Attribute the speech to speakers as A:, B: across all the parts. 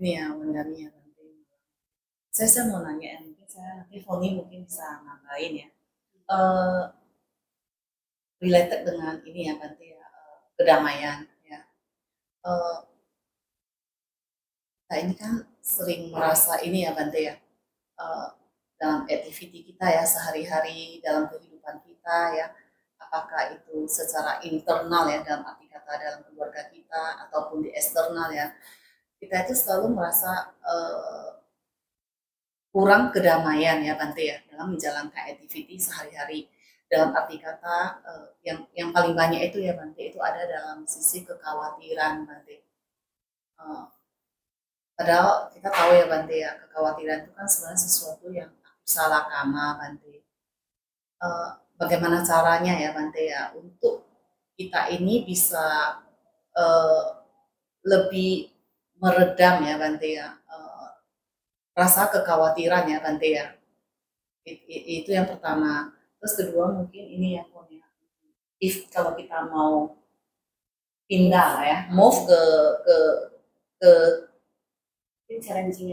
A: ini ya Wandami ya Bante. Saya, saya mau nanya ya, mungkin saya nanti Foni mungkin bisa nambahin ya. Uh, related dengan ini ya Bante ya, uh, kedamaian ya. Uh, nah ini kan sering merasa ini ya Bante ya, uh, dalam activity kita ya sehari-hari dalam kehidupan kita ya apakah itu secara internal ya dalam arti kata dalam keluarga kita ataupun di eksternal ya kita itu selalu merasa uh, kurang kedamaian ya Bante ya dalam menjalankan activity sehari-hari dalam arti kata uh, yang yang paling banyak itu ya Bante itu ada dalam sisi kekhawatiran Bante uh, padahal kita tahu ya Bante ya kekhawatiran itu kan sebenarnya sesuatu yang salah kama Bante. Uh, bagaimana caranya ya Bante ya untuk kita ini bisa uh, lebih meredam ya Bante ya uh, rasa kekhawatiran ya Bante ya. It, it, itu yang pertama. Terus kedua mungkin ini ya Pon ya. If kalau kita mau pindah ya, move ke ke ke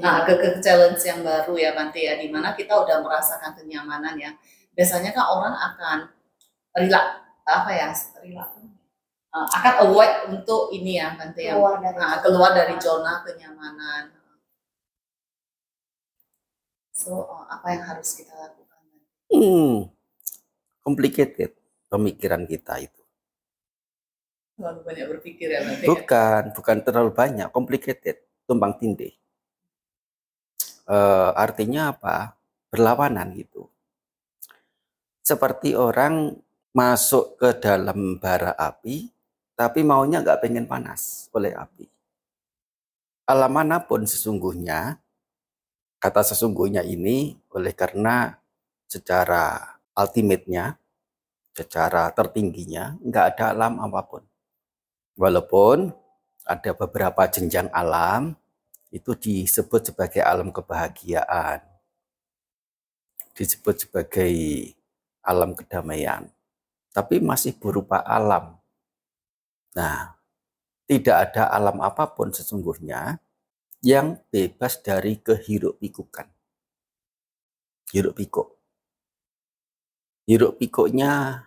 A: Nah, ke, ke challenge yang baru ya Bante ya, di mana kita udah merasakan kenyamanan ya. Biasanya kan orang akan relax apa ya, relax uh, akan avoid untuk ini ya Bante ya, keluar dari, nah, keluar dari zona kenyamanan. So, uh, apa yang harus kita lakukan?
B: Hmm, complicated pemikiran kita itu.
A: Terlalu banyak berpikir ya Bante.
B: Ya? Bukan, ya? bukan terlalu banyak, complicated, tumpang tindih uh, artinya apa? Berlawanan gitu. Seperti orang masuk ke dalam bara api, tapi maunya nggak pengen panas oleh api. Alam mana pun sesungguhnya, kata sesungguhnya ini oleh karena secara ultimate-nya, secara tertingginya, nggak ada alam apa pun. Walaupun ada beberapa jenjang alam, itu disebut sebagai alam kebahagiaan, disebut sebagai alam kedamaian, tapi masih berupa alam. Nah, tidak ada alam apa pun sesungguhnya yang bebas dari kehiruk pikukan. Hiruk pikuk. Hiruk pikuknya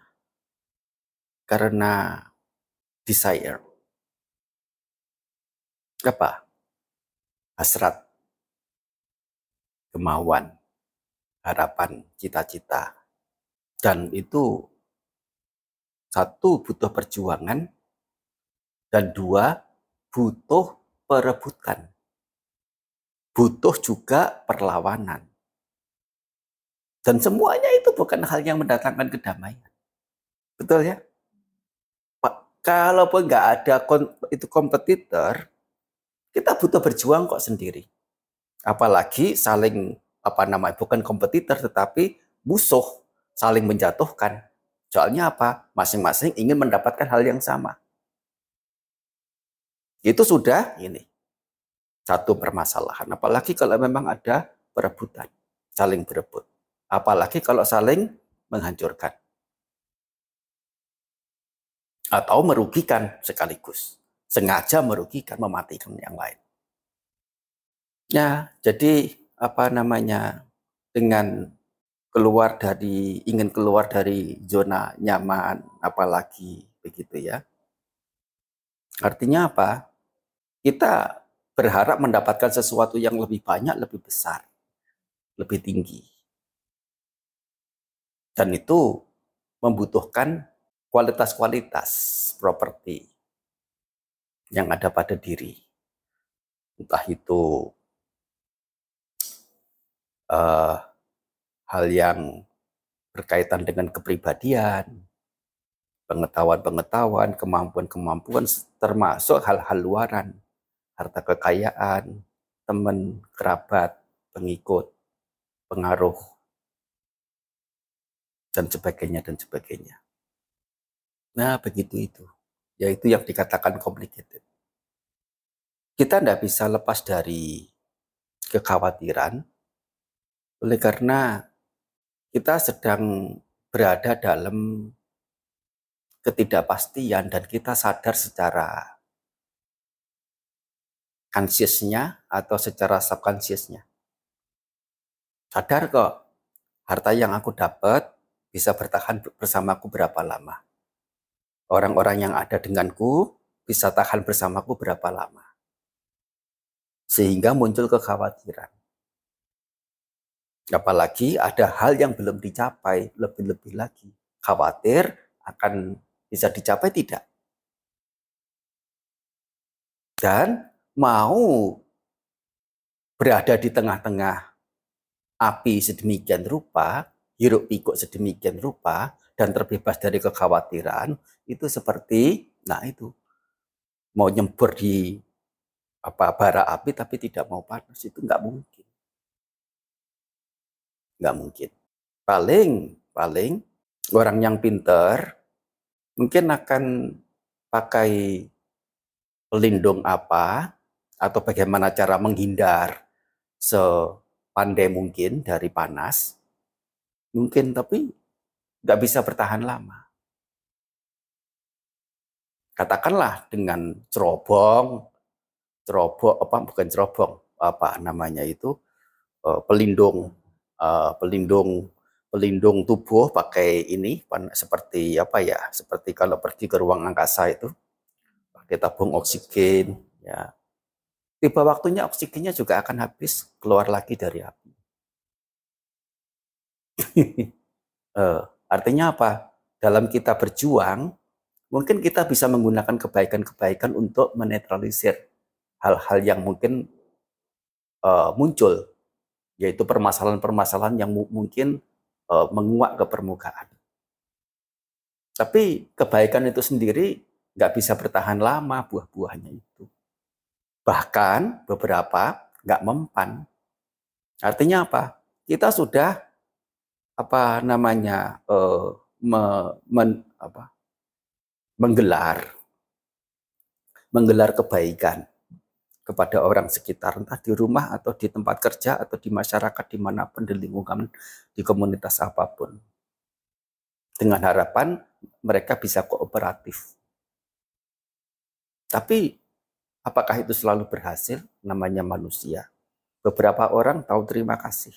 B: karena desire. Apa? hasrat, kemauan, harapan, cita-cita. Dan itu satu butuh perjuangan dan dua butuh perebutan. Butuh juga perlawanan. Dan semuanya itu bukan hal yang mendatangkan kedamaian. Betul ya? Kalaupun nggak ada itu kompetitor, kita butuh berjuang kok sendiri. Apalagi saling apa namanya bukan kompetitor tetapi musuh saling menjatuhkan. Soalnya apa? Masing-masing ingin mendapatkan hal yang sama. Itu sudah ini satu permasalahan. Apalagi kalau memang ada perebutan, saling berebut. Apalagi kalau saling menghancurkan atau merugikan sekaligus sengaja merugikan, mematikan yang lain. Ya, jadi apa namanya dengan keluar dari ingin keluar dari zona nyaman, apalagi begitu ya. Artinya apa? Kita berharap mendapatkan sesuatu yang lebih banyak, lebih besar, lebih tinggi. Dan itu membutuhkan kualitas-kualitas properti yang ada pada diri. Entah itu uh, hal yang berkaitan dengan kepribadian, pengetahuan-pengetahuan, kemampuan-kemampuan, termasuk hal-hal luaran, harta kekayaan, teman, kerabat, pengikut, pengaruh, dan sebagainya, dan sebagainya. Nah, begitu itu yaitu yang dikatakan complicated. Kita tidak bisa lepas dari kekhawatiran, oleh karena kita sedang berada dalam ketidakpastian dan kita sadar secara consciousnya atau secara subconsciousnya. Sadar kok, harta yang aku dapat bisa bertahan bersamaku berapa lama. Orang-orang yang ada denganku bisa tahan bersamaku berapa lama. Sehingga muncul kekhawatiran. Apalagi ada hal yang belum dicapai, lebih-lebih lagi. Khawatir akan bisa dicapai tidak. Dan mau berada di tengah-tengah api sedemikian rupa, hiruk pikuk sedemikian rupa, dan terbebas dari kekhawatiran, itu seperti, nah itu, mau nyembur di apa bara api tapi tidak mau panas, itu nggak mungkin. Nggak mungkin. Paling, paling orang yang pinter mungkin akan pakai pelindung apa atau bagaimana cara menghindar sepandai mungkin dari panas. Mungkin tapi nggak bisa bertahan lama. Katakanlah dengan cerobong, cerobong apa bukan cerobong, apa namanya itu uh, pelindung uh, pelindung pelindung tubuh pakai ini seperti apa ya seperti kalau pergi ke ruang angkasa itu pakai tabung oksigen ya tiba waktunya oksigennya juga akan habis keluar lagi dari api uh, artinya apa dalam kita berjuang mungkin kita bisa menggunakan kebaikan-kebaikan untuk menetralisir hal-hal yang mungkin uh, muncul yaitu permasalahan-permasalahan yang mungkin uh, menguak ke permukaan. Tapi kebaikan itu sendiri nggak bisa bertahan lama buah-buahnya itu. Bahkan beberapa nggak mempan. Artinya apa? Kita sudah apa namanya uh, me, men, apa, menggelar menggelar kebaikan kepada orang sekitar, entah di rumah atau di tempat kerja atau di masyarakat di mana pun di lingkungan di komunitas apa pun. Dengan harapan mereka bisa kooperatif. Tapi apakah itu selalu berhasil? Namanya manusia. Beberapa orang tahu terima kasih.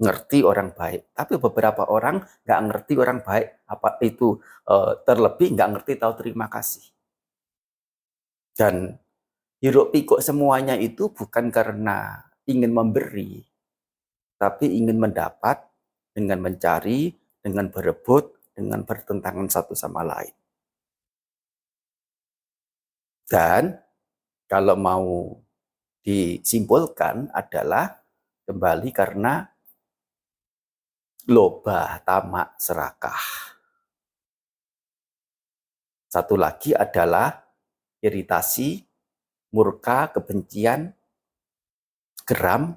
B: Ngerti orang baik. Tapi beberapa orang nggak ngerti orang baik. Apa itu eh, terlebih nggak ngerti tahu terima kasih. Dan hiruk pikuk semuanya itu bukan karena ingin memberi, tapi ingin mendapat dengan mencari, dengan berebut, dengan bertentangan satu sama lain. Dan kalau mau disimpulkan adalah kembali karena loba, tamak, serakah. Satu lagi adalah iritasi, murka, kebencian, geram,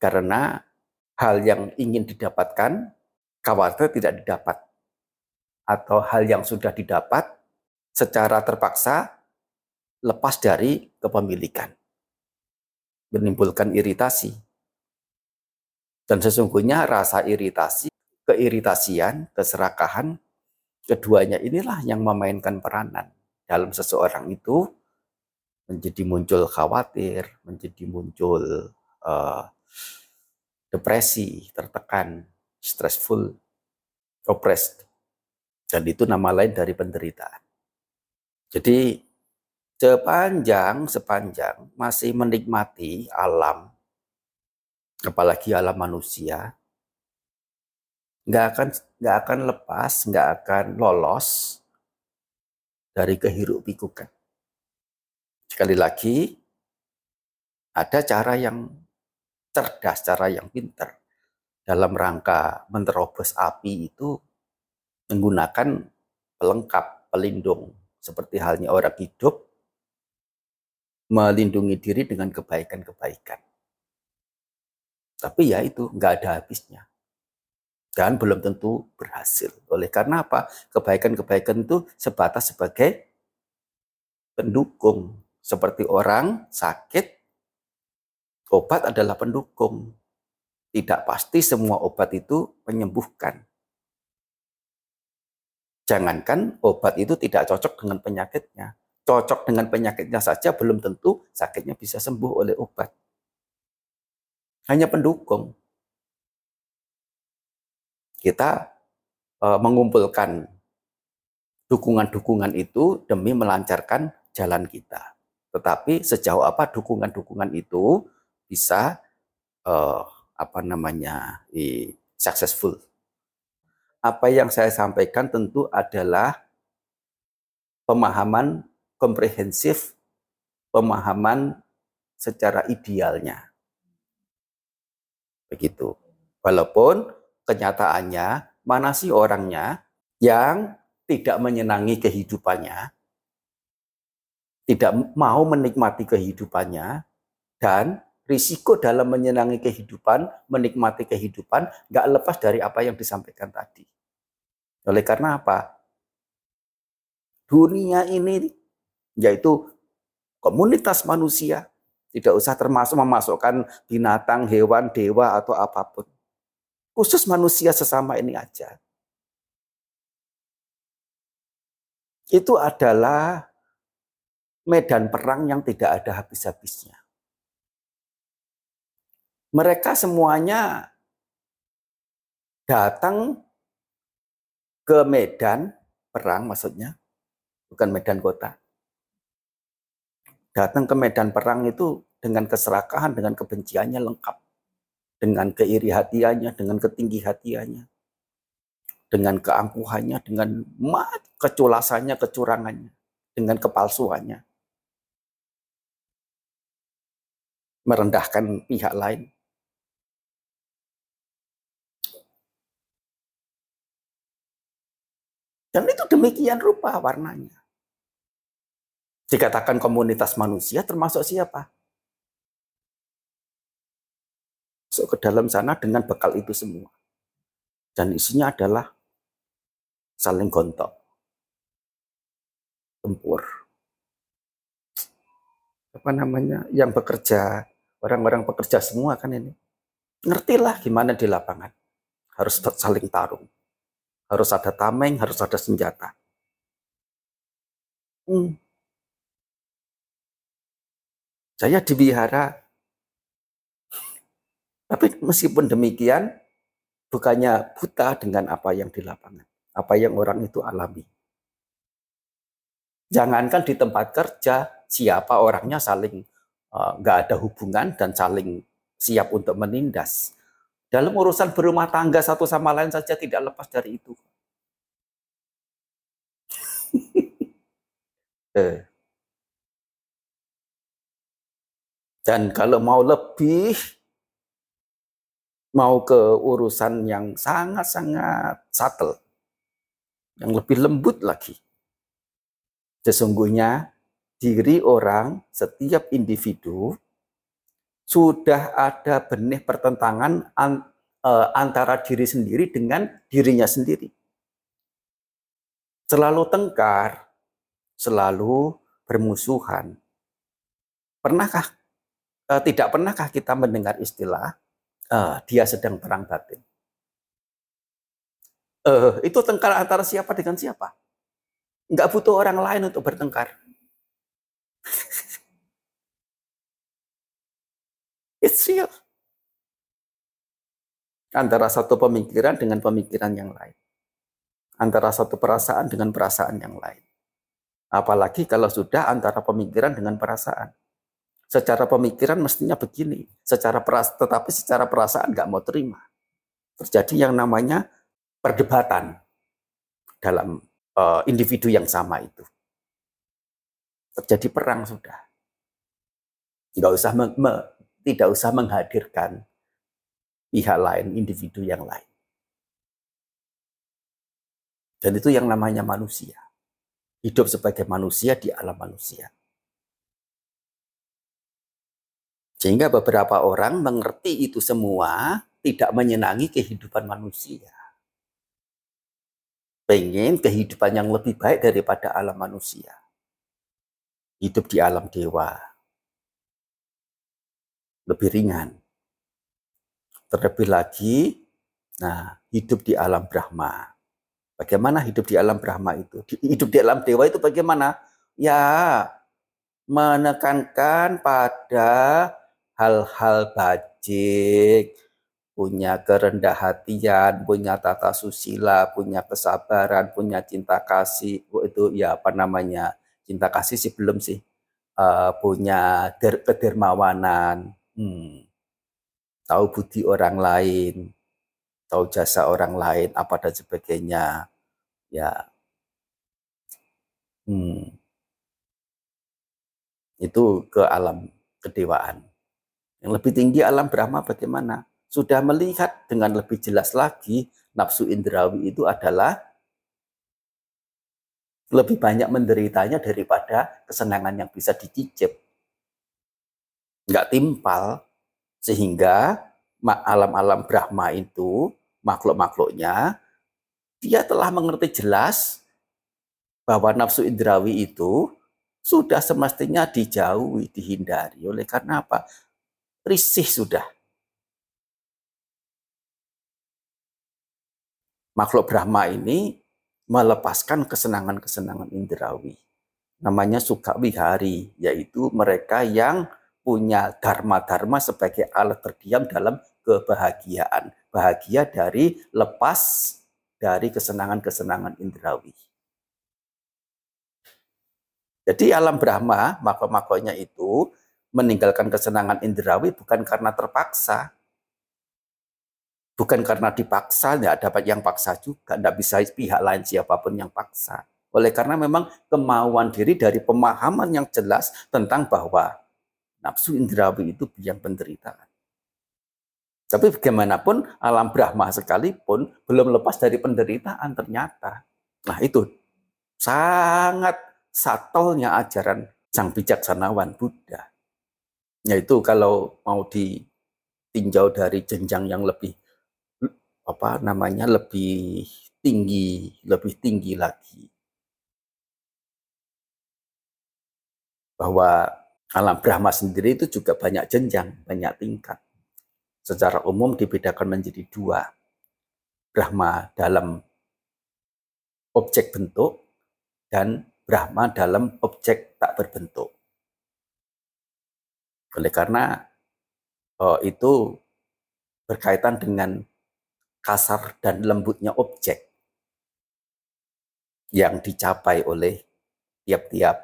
B: karena hal yang ingin didapatkan khawatir tidak didapat. Atau hal yang sudah didapat secara terpaksa lepas dari kepemilikan. Menimbulkan iritasi. Dan sesungguhnya rasa iritasi, keiritasian, keserakahan, keduanya inilah yang memainkan peranan dalam seseorang itu menjadi muncul khawatir, menjadi muncul uh, depresi, tertekan, stressful, oppressed. Dan itu nama lain dari penderitaan. Jadi sepanjang sepanjang masih menikmati alam, apalagi alam manusia, nggak akan nggak akan lepas, nggak akan lolos dari kehiruk pikukan. Sekali lagi, ada cara yang cerdas, cara yang pintar dalam rangka menerobos api itu menggunakan pelengkap, pelindung, seperti halnya orang hidup, melindungi diri dengan kebaikan-kebaikan. Tapi ya itu nggak ada habisnya. Dan belum tentu berhasil. Oleh karena apa? Kebaikan-kebaikan itu sebatas sebagai pendukung seperti orang sakit, obat adalah pendukung. Tidak pasti semua obat itu menyembuhkan. Jangankan obat itu tidak cocok dengan penyakitnya, cocok dengan penyakitnya saja belum tentu sakitnya bisa sembuh oleh obat. Hanya pendukung. Kita uh, mengumpulkan dukungan-dukungan itu demi melancarkan jalan kita. Tetapi sejauh apa dukungan-dukungan itu bisa uh, apa namanya i, successful. Apa yang saya sampaikan tentu adalah pemahaman komprehensif, pemahaman secara idealnya. Begitu. Walaupun kenyataannya mana sih orangnya yang tidak menyenangi kehidupannya, tidak mau menikmati kehidupannya, dan risiko dalam menyenangi kehidupan, menikmati kehidupan, nggak lepas dari apa yang disampaikan tadi. Oleh karena apa? Dunia ini, yaitu komunitas manusia, tidak usah termasuk memasukkan binatang, hewan, dewa, atau apa pun. Khusus manusia sesama ini aja. Itu adalah medan perang yang tidak ada habis-habisnya. Mereka semuanya datang ke medan perang maksudnya, bukan medan kota. Datang ke medan perang itu dengan keserakahan, dengan kebenciannya lengkap dengan keiri hatiannya, dengan ketinggi hatiannya, dengan keangkuhannya, dengan keculasannya, kecurangannya, dengan kepalsuannya. Merendahkan pihak lain. Dan itu demikian rupa warnanya. Dikatakan komunitas manusia termasuk siapa? masuk ke dalam sana dengan bekal itu semua. Dan isinya adalah saling gontok, tempur. Apa namanya? Yang bekerja, orang-orang pekerja semua kan ini. Ngertilah gimana di lapangan. Harus saling tarung. Harus ada tameng, harus ada senjata. Hmm. Saya di wihara tapi meskipun demikian, bukannya buta dengan apa yang di lapangan, apa yang orang itu alami. Jangankan di tempat kerja, siapa orangnya saling eh, nggak uh, ada hubungan dan saling siap untuk menindas. Dalam urusan berumah tangga satu sama lain saja tidak lepas dari itu. Eh. Dan kalau mau lebih mau ke urusan yang sangat-sangat subtle, yang lebih lembut lagi. Sesungguhnya diri orang, setiap individu, sudah ada benih pertentangan eh, antara diri sendiri dengan dirinya sendiri. Selalu tengkar, selalu bermusuhan. Pernahkah, tidak pernahkah kita mendengar istilah uh, dia sedang perang batin. Uh, itu tengkar antara siapa dengan siapa? Enggak butuh orang lain untuk bertengkar. It's real. Antara satu pemikiran dengan pemikiran yang lain. Antara satu perasaan dengan perasaan yang lain. Apalagi kalau sudah antara pemikiran dengan perasaan. Secara pemikiran mestinya begini, secara peras, tetapi secara perasaan nggak mau terima. Terjadi yang namanya perdebatan dalam uh, individu yang sama itu. Terjadi perang sudah. Nggak usah me, me, tidak usah menghadirkan pihak lain, individu yang lain. Dan itu yang namanya manusia. Hidup sebagai manusia di alam manusia. Sehingga beberapa orang mengerti itu semua tidak menyenangi kehidupan manusia. Pengen kehidupan yang lebih baik daripada alam manusia. Hidup di alam dewa. Lebih ringan. Terlebih lagi, nah hidup di alam Brahma. Bagaimana hidup di alam Brahma itu? Hidup di alam dewa itu bagaimana? ya menekankan pada hal-hal bajik, punya kerendah hatian, punya tata susila, punya kesabaran, punya cinta kasih, itu ya apa namanya cinta kasih sih belum sih, uh, punya der kedermawanan, hmm. tahu budi orang lain, tahu jasa orang lain, apa dan sebagainya, ya, hmm. itu ke alam kedewaan. Yang lebih tinggi alam Brahma bagaimana? sudah melihat dengan lebih jelas lagi nafsu indrawi itu adalah lebih banyak menderitanya daripada kesenangan yang bisa dicicip. Nggak timpal, sehingga alam-alam Brahma itu, makhluk-makhluknya, dia telah mengerti jelas bahwa nafsu indrawi itu sudah semestinya dijauhi, dihindari. Oleh karena apa? Risih sudah makhluk Brahma ini melepaskan kesenangan-kesenangan indrawi. Namanya suka wihari, yaitu mereka yang punya dharma-dharma sebagai alat terdiam dalam kebahagiaan. Bahagia dari lepas dari kesenangan-kesenangan indrawi. Jadi alam Brahma, makhluk-makhluknya itu meninggalkan kesenangan indrawi bukan karena terpaksa, Bukan karena dipaksa, tidak dapat yang paksa juga. Tidak bisa pihak lain siapa pun yang paksa. Oleh karena memang kemauan diri dari pemahaman yang jelas tentang bahwa nafsu indrawi itu biang penderitaan. Tapi bagaimanapun alam Brahma sekalipun belum lepas dari penderitaan ternyata. Nah itu sangat satolnya ajaran sang bijaksanawan Buddha. Yaitu kalau mau ditinjau dari jenjang yang lebih apa namanya lebih tinggi, lebih tinggi lagi. Bahwa alam Brahma sendiri itu juga banyak jenjang, banyak tingkat. Secara umum dibedakan menjadi dua. Brahma dalam objek bentuk dan Brahma dalam objek tak berbentuk. Oleh karena oh, itu berkaitan dengan kasar dan lembutnya objek yang dicapai oleh tiap-tiap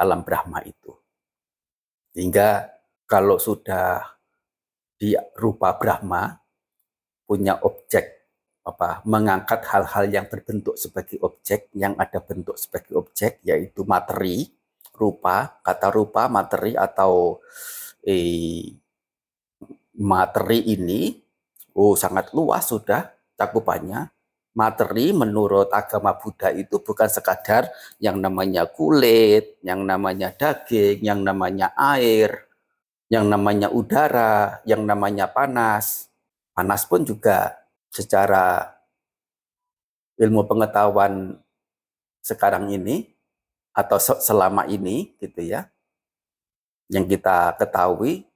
B: alam Brahma itu. Sehingga kalau sudah di rupa Brahma punya objek apa mengangkat hal-hal yang berbentuk sebagai objek yang ada bentuk sebagai objek yaitu materi rupa kata rupa materi atau eh, materi ini Oh, sangat luas sudah cakupannya. Materi menurut agama Buddha itu bukan sekadar yang namanya kulit, yang namanya daging, yang namanya air, yang namanya udara, yang namanya panas. Panas pun juga secara ilmu pengetahuan sekarang ini atau selama ini gitu ya yang kita ketahui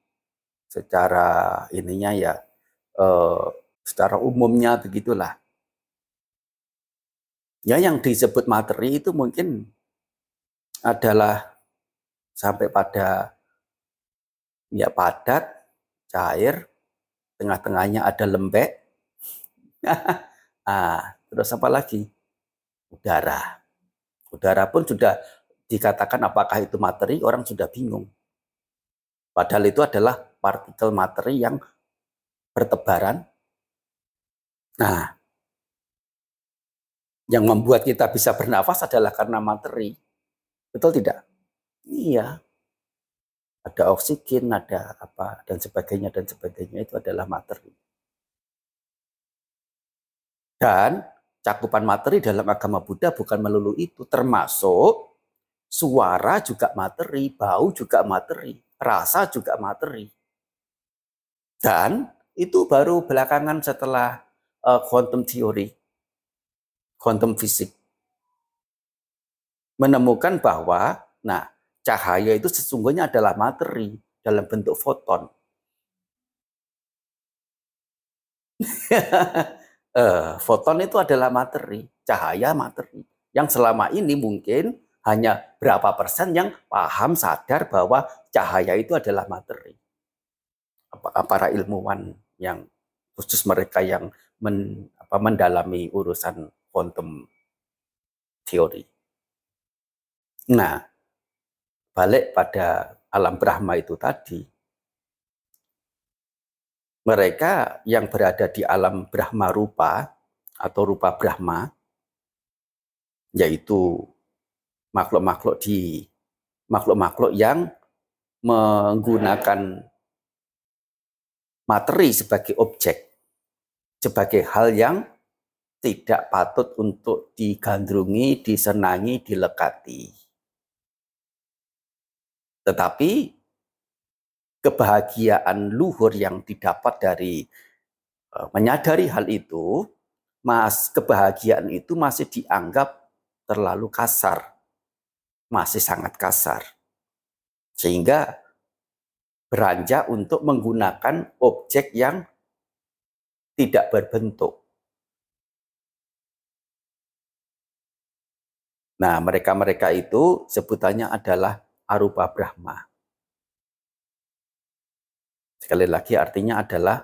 B: secara ininya ya eh, secara umumnya begitulah. Ya yang disebut materi itu mungkin adalah sampai pada ya padat, cair, tengah-tengahnya ada lembek. ah, terus apa lagi? Udara. Udara pun sudah dikatakan apakah itu materi, orang sudah bingung. Padahal itu adalah partikel materi yang bertebaran. Nah, yang membuat kita bisa bernafas adalah karena materi. Betul tidak? Iya. Ada oksigen, ada apa dan sebagainya dan sebagainya itu adalah materi. Dan cakupan materi dalam agama Buddha bukan melulu itu, termasuk suara juga materi, bau juga materi, rasa juga materi. Dan itu baru belakangan setelah uh, quantum theory, quantum fisik. Menemukan bahwa, nah, cahaya itu sesungguhnya adalah materi dalam bentuk foton. uh, foton itu adalah materi, cahaya materi. Yang selama ini mungkin hanya berapa persen yang paham sadar bahwa cahaya itu adalah materi. Para ilmuwan yang khusus mereka yang men, apa, mendalami urusan quantum teori. Nah, balik pada alam Brahma itu tadi, mereka yang berada di alam Brahma rupa atau rupa Brahma, yaitu makhluk-makhluk di makhluk-makhluk yang menggunakan materi sebagai objek, sebagai hal yang tidak patut untuk digandrungi, disenangi, dilekati. Tetapi kebahagiaan luhur yang didapat dari e, menyadari hal itu, mas kebahagiaan itu masih dianggap terlalu kasar masih sangat kasar. Sehingga beranjak untuk menggunakan objek yang tidak berbentuk. Nah, mereka-mereka itu sebutannya adalah arupa Brahma. Sekali lagi artinya adalah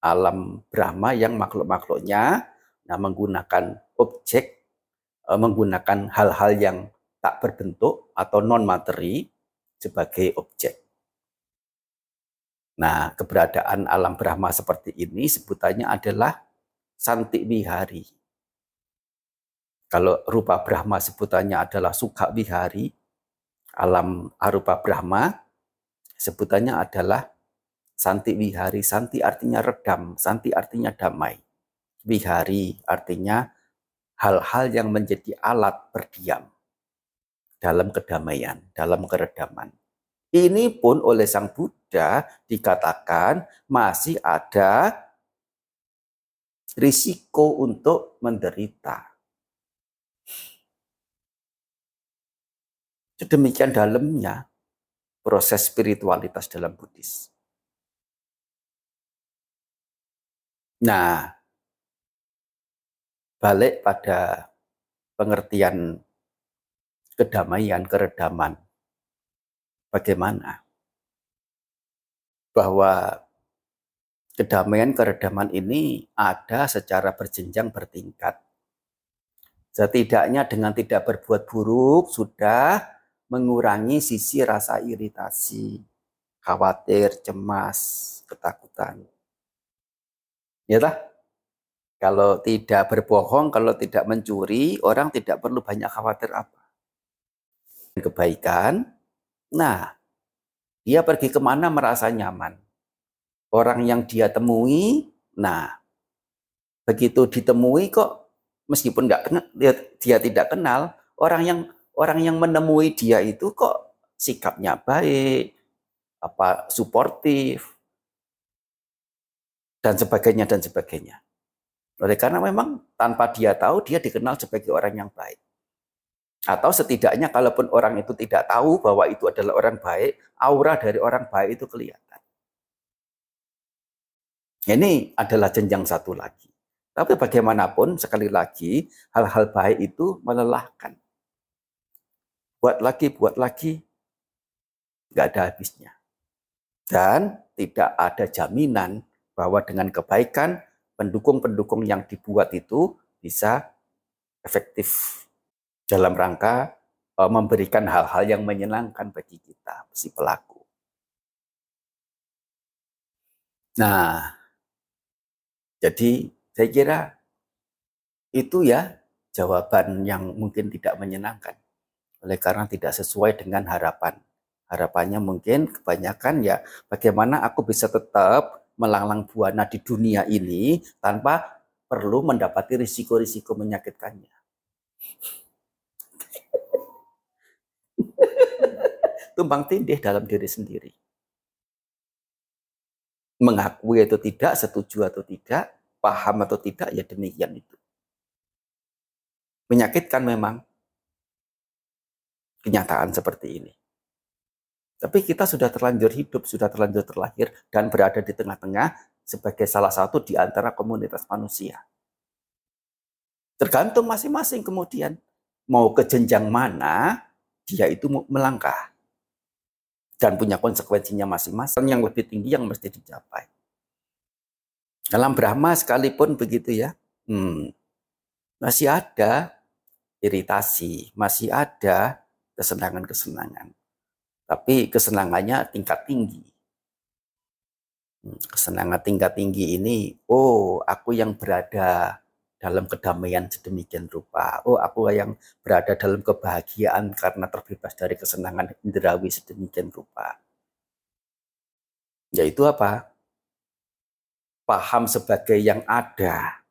B: alam Brahma yang makhluk-makhluknya nah menggunakan objek, eh, menggunakan hal-hal yang tak berbentuk atau non materi sebagai objek. Nah, keberadaan alam Brahma seperti ini sebutannya adalah Santi Wihari. Kalau rupa Brahma sebutannya adalah Sukha Wihari, alam arupa Brahma sebutannya adalah Santi Wihari. Santi artinya redam, Santi artinya damai. Wihari artinya hal-hal yang menjadi alat berdiam dalam kedamaian, dalam keredaman. Ini pun oleh Sang Buddha dikatakan masih ada risiko untuk menderita. Sedemikian dalamnya proses spiritualitas dalam Buddhis. Nah, balik pada pengertian kedamaian, keredaman. Bagaimana? Bahwa kedamaian, keredaman ini ada secara berjenjang bertingkat. Setidaknya dengan tidak berbuat buruk sudah mengurangi sisi rasa iritasi, khawatir, cemas, ketakutan. Ya tak? Kalau tidak berbohong, kalau tidak mencuri, orang tidak perlu banyak khawatir apa kebaikan. Nah, dia pergi ke mana merasa nyaman. Orang yang dia temui, nah, begitu ditemui kok meskipun nggak kenal, dia, dia tidak kenal, orang yang orang yang menemui dia itu kok sikapnya baik, apa suportif dan sebagainya dan sebagainya. Oleh karena memang tanpa dia tahu dia dikenal sebagai orang yang baik. Atau setidaknya kalaupun orang itu tidak tahu bahwa itu adalah orang baik, aura dari orang baik itu kelihatan. Ini adalah jenjang satu lagi. Tapi bagaimanapun, sekali lagi, hal-hal baik itu melelahkan. Buat lagi, buat lagi, nggak ada habisnya. Dan tidak ada jaminan bahwa dengan kebaikan, pendukung-pendukung yang dibuat itu bisa efektif dalam rangka uh, memberikan hal-hal yang menyenangkan bagi kita, si pelaku. Nah, jadi saya kira itu ya jawaban yang mungkin tidak menyenangkan. Oleh karena tidak sesuai dengan harapan. Harapannya mungkin kebanyakan ya bagaimana aku bisa tetap melanglang buana di dunia ini tanpa perlu mendapati risiko-risiko menyakitkannya. tumbang tindih dalam diri sendiri. Mengakui atau tidak, setuju atau tidak, paham atau tidak, ya demikian itu. Menyakitkan memang kenyataan seperti ini. Tapi kita sudah terlanjur hidup, sudah terlanjur terlahir, dan berada di tengah-tengah sebagai salah satu di antara komunitas manusia. Tergantung masing-masing kemudian mau ke jenjang mana, dia itu melangkah. Dan punya konsekuensinya masing-masing yang lebih tinggi yang mesti dicapai. Dalam Brahma sekalipun begitu ya, hmm, masih ada iritasi, masih ada kesenangan-kesenangan. Tapi kesenangannya tingkat tinggi. Hmm, kesenangan tingkat tinggi ini, oh aku yang berada dalam kedamaian sedemikian rupa. Oh, aku yang berada dalam kebahagiaan karena terbebas dari kesenangan indrawi sedemikian rupa. Yaitu apa? Paham sebagai yang ada.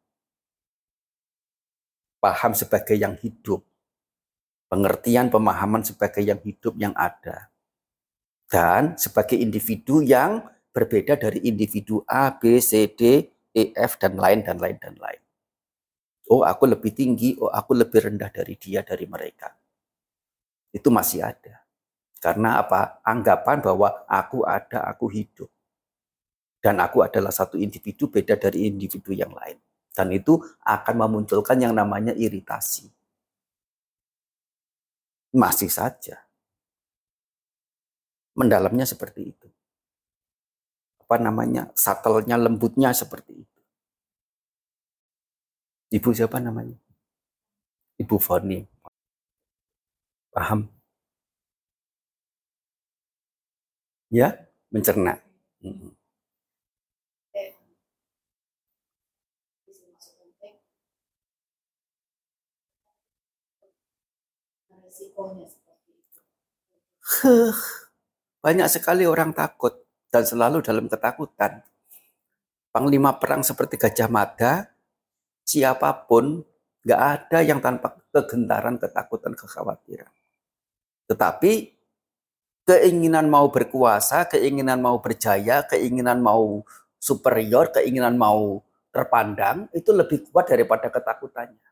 B: Paham sebagai yang hidup. Pengertian pemahaman sebagai yang hidup yang ada. Dan sebagai individu yang berbeda dari individu A, B, C, D, E, F, dan lain, dan lain, dan lain. Oh, aku lebih tinggi, oh, aku lebih rendah dari dia, dari mereka. Itu masih ada. Karena apa? Anggapan bahwa aku ada, aku hidup. Dan aku adalah satu individu beda dari individu yang lain. Dan itu akan memunculkan yang namanya iritasi. Masih saja. Mendalamnya seperti itu. Apa namanya? Satelnya, lembutnya seperti itu. Ibu siapa namanya? Ibu Foni. Paham? Ya, mencerna. Hmm. Banyak sekali orang takut dan selalu dalam ketakutan. Panglima perang seperti Gajah Mada siapa pun nggak ada yang tanpa kegentaran, ketakutan, kekhawatiran. Tetapi keinginan mau berkuasa, keinginan mau berjaya, keinginan mau superior, keinginan mau terpandang itu lebih kuat daripada ketakutannya.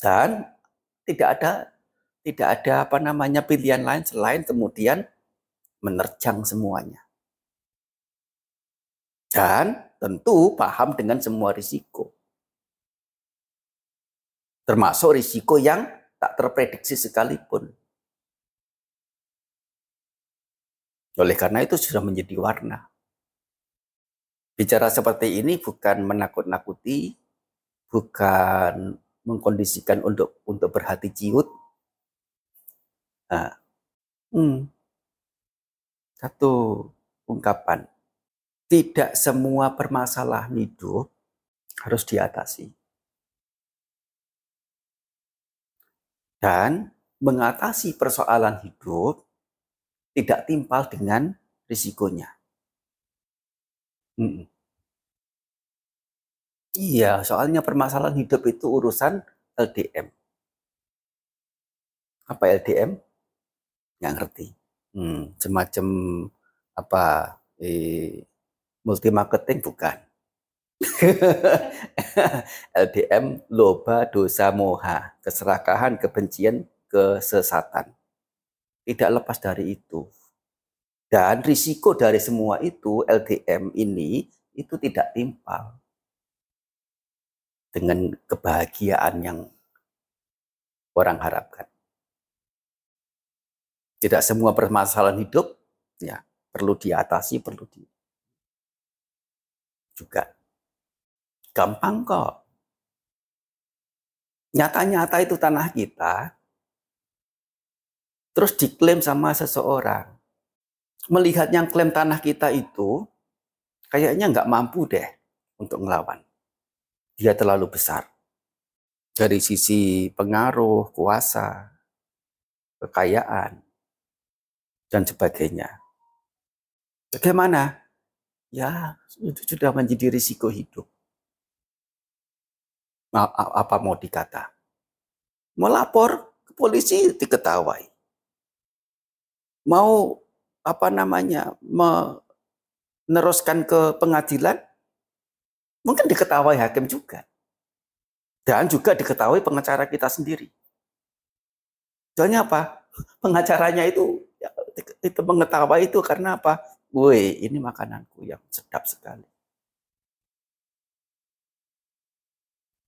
B: Dan tidak ada tidak ada apa namanya pilihan lain selain kemudian menerjang semuanya. Dan tentu paham dengan semua risiko. Termasuk risiko yang tak terprediksi sekalipun. Oleh karena itu sudah menjadi warna. Bicara seperti ini bukan menakut-nakuti, bukan mengkondisikan untuk untuk berhati ciut. Nah, hmm, satu ungkapan tidak semua permasalahan hidup harus diatasi. Dan mengatasi persoalan hidup tidak timpal dengan risikonya. Hmm. Iya, soalnya permasalahan hidup itu urusan LDM. Apa LDM? Nggak ngerti. Hmm, semacam apa eh, multi marketing bukan. LDM loba dosa moha, keserakahan, kebencian, kesesatan. Tidak lepas dari itu. Dan risiko dari semua itu LDM ini itu tidak timpal dengan kebahagiaan yang orang harapkan. Tidak semua permasalahan hidup ya perlu diatasi, perlu di juga. Gampang kok. Nyata-nyata itu tanah kita, terus diklaim sama seseorang. Melihat yang klaim tanah kita itu, kayaknya nggak mampu deh untuk ngelawan. Dia terlalu besar. Dari sisi pengaruh, kuasa, kekayaan, dan sebagainya. Bagaimana? ya itu sudah menjadi risiko hidup. Apa mau dikata? Melapor ke polisi diketawai. Mau apa namanya meneruskan ke pengadilan mungkin diketahui hakim juga. Dan juga diketahui pengacara kita sendiri. Soalnya apa? Pengacaranya itu itu mengetahui itu karena apa? Woi, ini makananku yang sedap sekali.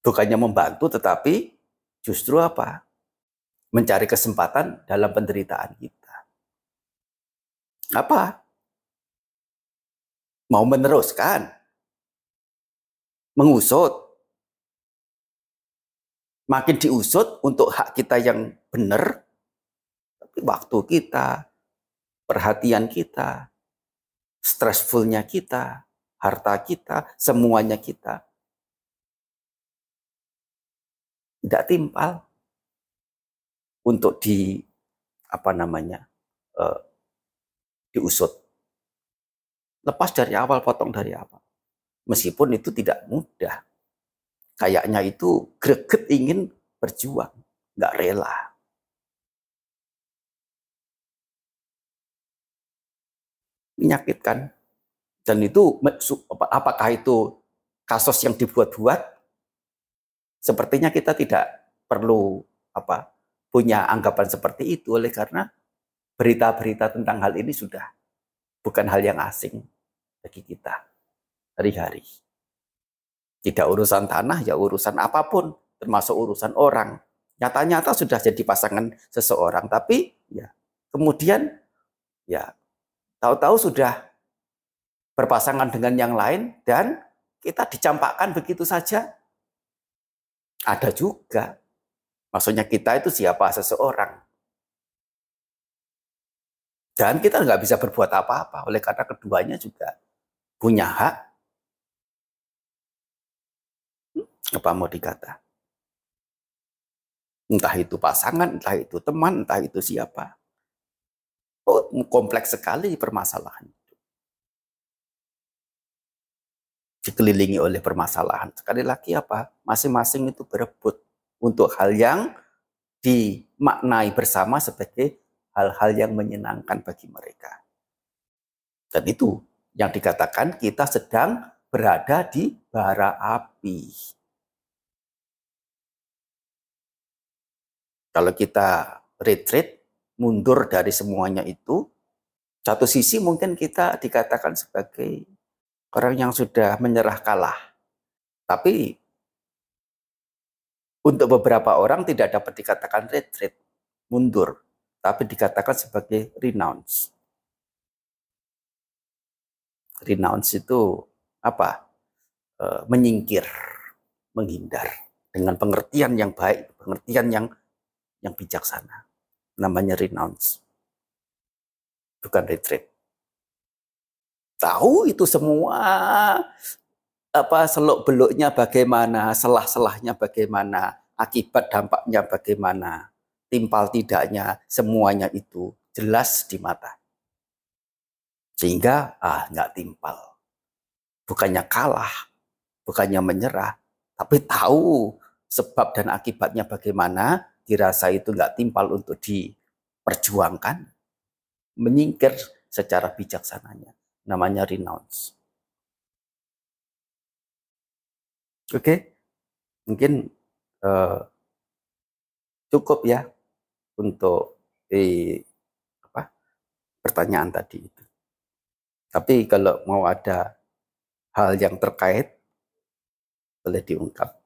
B: Bukannya membantu tetapi justru apa? Mencari kesempatan dalam penderitaan kita. Apa? Mau meneruskan? Mengusut? Makin diusut untuk hak kita yang benar, waktu kita, perhatian kita, stressfulnya kita, harta kita, semuanya kita tidak timpal untuk di apa namanya uh, diusut. Lepas dari awal, potong dari awal. Meskipun itu tidak mudah. Kayaknya itu greget ingin berjuang, nggak rela. Menyakitkan. Dan itu apakah itu kasus yang dibuat-buat Sepertinya kita tidak perlu apa punya anggapan seperti itu oleh karena berita-berita tentang hal ini sudah bukan hal yang asing bagi kita hari-hari. Tidak urusan tanah ya urusan apa pun termasuk urusan orang. Nyata-nyata sudah jadi pasangan seseorang tapi ya kemudian ya tahu-tahu sudah berpasangan dengan yang lain dan kita dicampakkan begitu saja ada juga. Maksudnya kita itu siapa seseorang. Dan kita nggak bisa berbuat apa-apa. Oleh karena keduanya juga punya hak. Hmm, apa mau dikata? Entah itu pasangan, entah itu teman, entah itu siapa. Oh, kompleks sekali permasalahan dikelilingi oleh permasalahan. Sekali lagi apa? Masing-masing itu berebut untuk hal yang dimaknai bersama sebagai hal-hal yang menyenangkan bagi mereka. Dan itu yang dikatakan kita sedang berada di bara api. Kalau kita retreat, mundur dari semuanya itu, satu sisi mungkin kita dikatakan sebagai orang yang sudah menyerah kalah. Tapi untuk beberapa orang tidak dapat dikatakan retreat, mundur, tapi dikatakan sebagai renounce. Renounce itu apa? E, menyingkir, menghindar dengan pengertian yang baik, pengertian yang yang bijaksana. Namanya renounce. Bukan retreat tahu itu semua apa seluk beluknya bagaimana, selah-selahnya bagaimana, akibat dampaknya bagaimana, timpal tidaknya, semuanya itu jelas di mata. Sehingga ah nggak timpal. Bukannya kalah, bukannya menyerah, tapi tahu sebab dan akibatnya bagaimana, dirasa itu nggak timpal untuk diperjuangkan, menyingkir secara bijaksananya namanya renounce. Oke, okay? mungkin uh, cukup ya untuk eh, apa pertanyaan tadi itu. Tapi kalau mau ada hal yang terkait boleh diungkap.